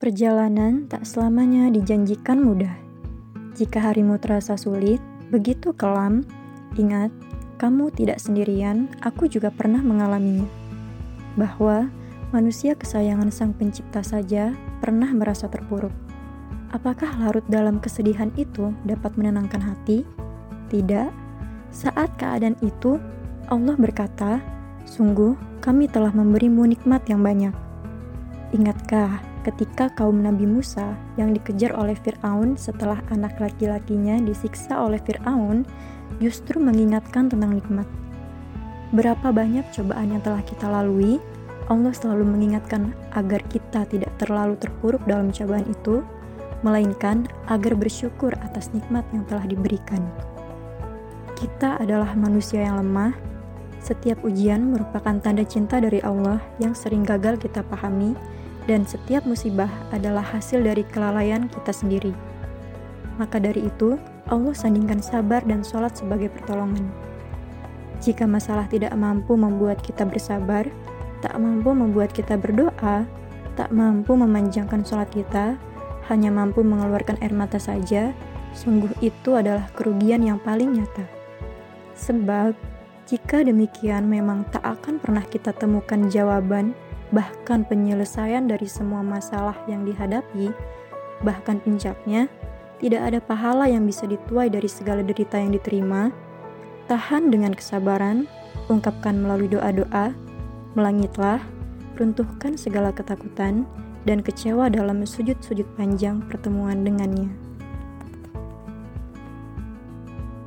Perjalanan tak selamanya dijanjikan mudah. Jika harimu terasa sulit, begitu kelam, ingat, kamu tidak sendirian, aku juga pernah mengalaminya. Bahwa manusia kesayangan Sang Pencipta saja pernah merasa terpuruk. Apakah larut dalam kesedihan itu dapat menenangkan hati? Tidak. Saat keadaan itu, Allah berkata, "Sungguh, kami telah memberimu nikmat yang banyak." Ingatkah ketika kaum Nabi Musa yang dikejar oleh Firaun setelah anak laki-lakinya disiksa oleh Firaun justru mengingatkan tentang nikmat. Berapa banyak cobaan yang telah kita lalui, Allah selalu mengingatkan agar kita tidak terlalu terpuruk dalam cobaan itu, melainkan agar bersyukur atas nikmat yang telah diberikan. Kita adalah manusia yang lemah. Setiap ujian merupakan tanda cinta dari Allah yang sering gagal kita pahami dan setiap musibah adalah hasil dari kelalaian kita sendiri. Maka dari itu, Allah sandingkan sabar dan sholat sebagai pertolongan. Jika masalah tidak mampu membuat kita bersabar, tak mampu membuat kita berdoa, tak mampu memanjangkan sholat kita, hanya mampu mengeluarkan air mata saja, sungguh itu adalah kerugian yang paling nyata. Sebab, jika demikian memang tak akan pernah kita temukan jawaban bahkan penyelesaian dari semua masalah yang dihadapi, bahkan puncaknya, tidak ada pahala yang bisa dituai dari segala derita yang diterima. Tahan dengan kesabaran, ungkapkan melalui doa-doa, melangitlah, runtuhkan segala ketakutan, dan kecewa dalam sujud-sujud panjang pertemuan dengannya.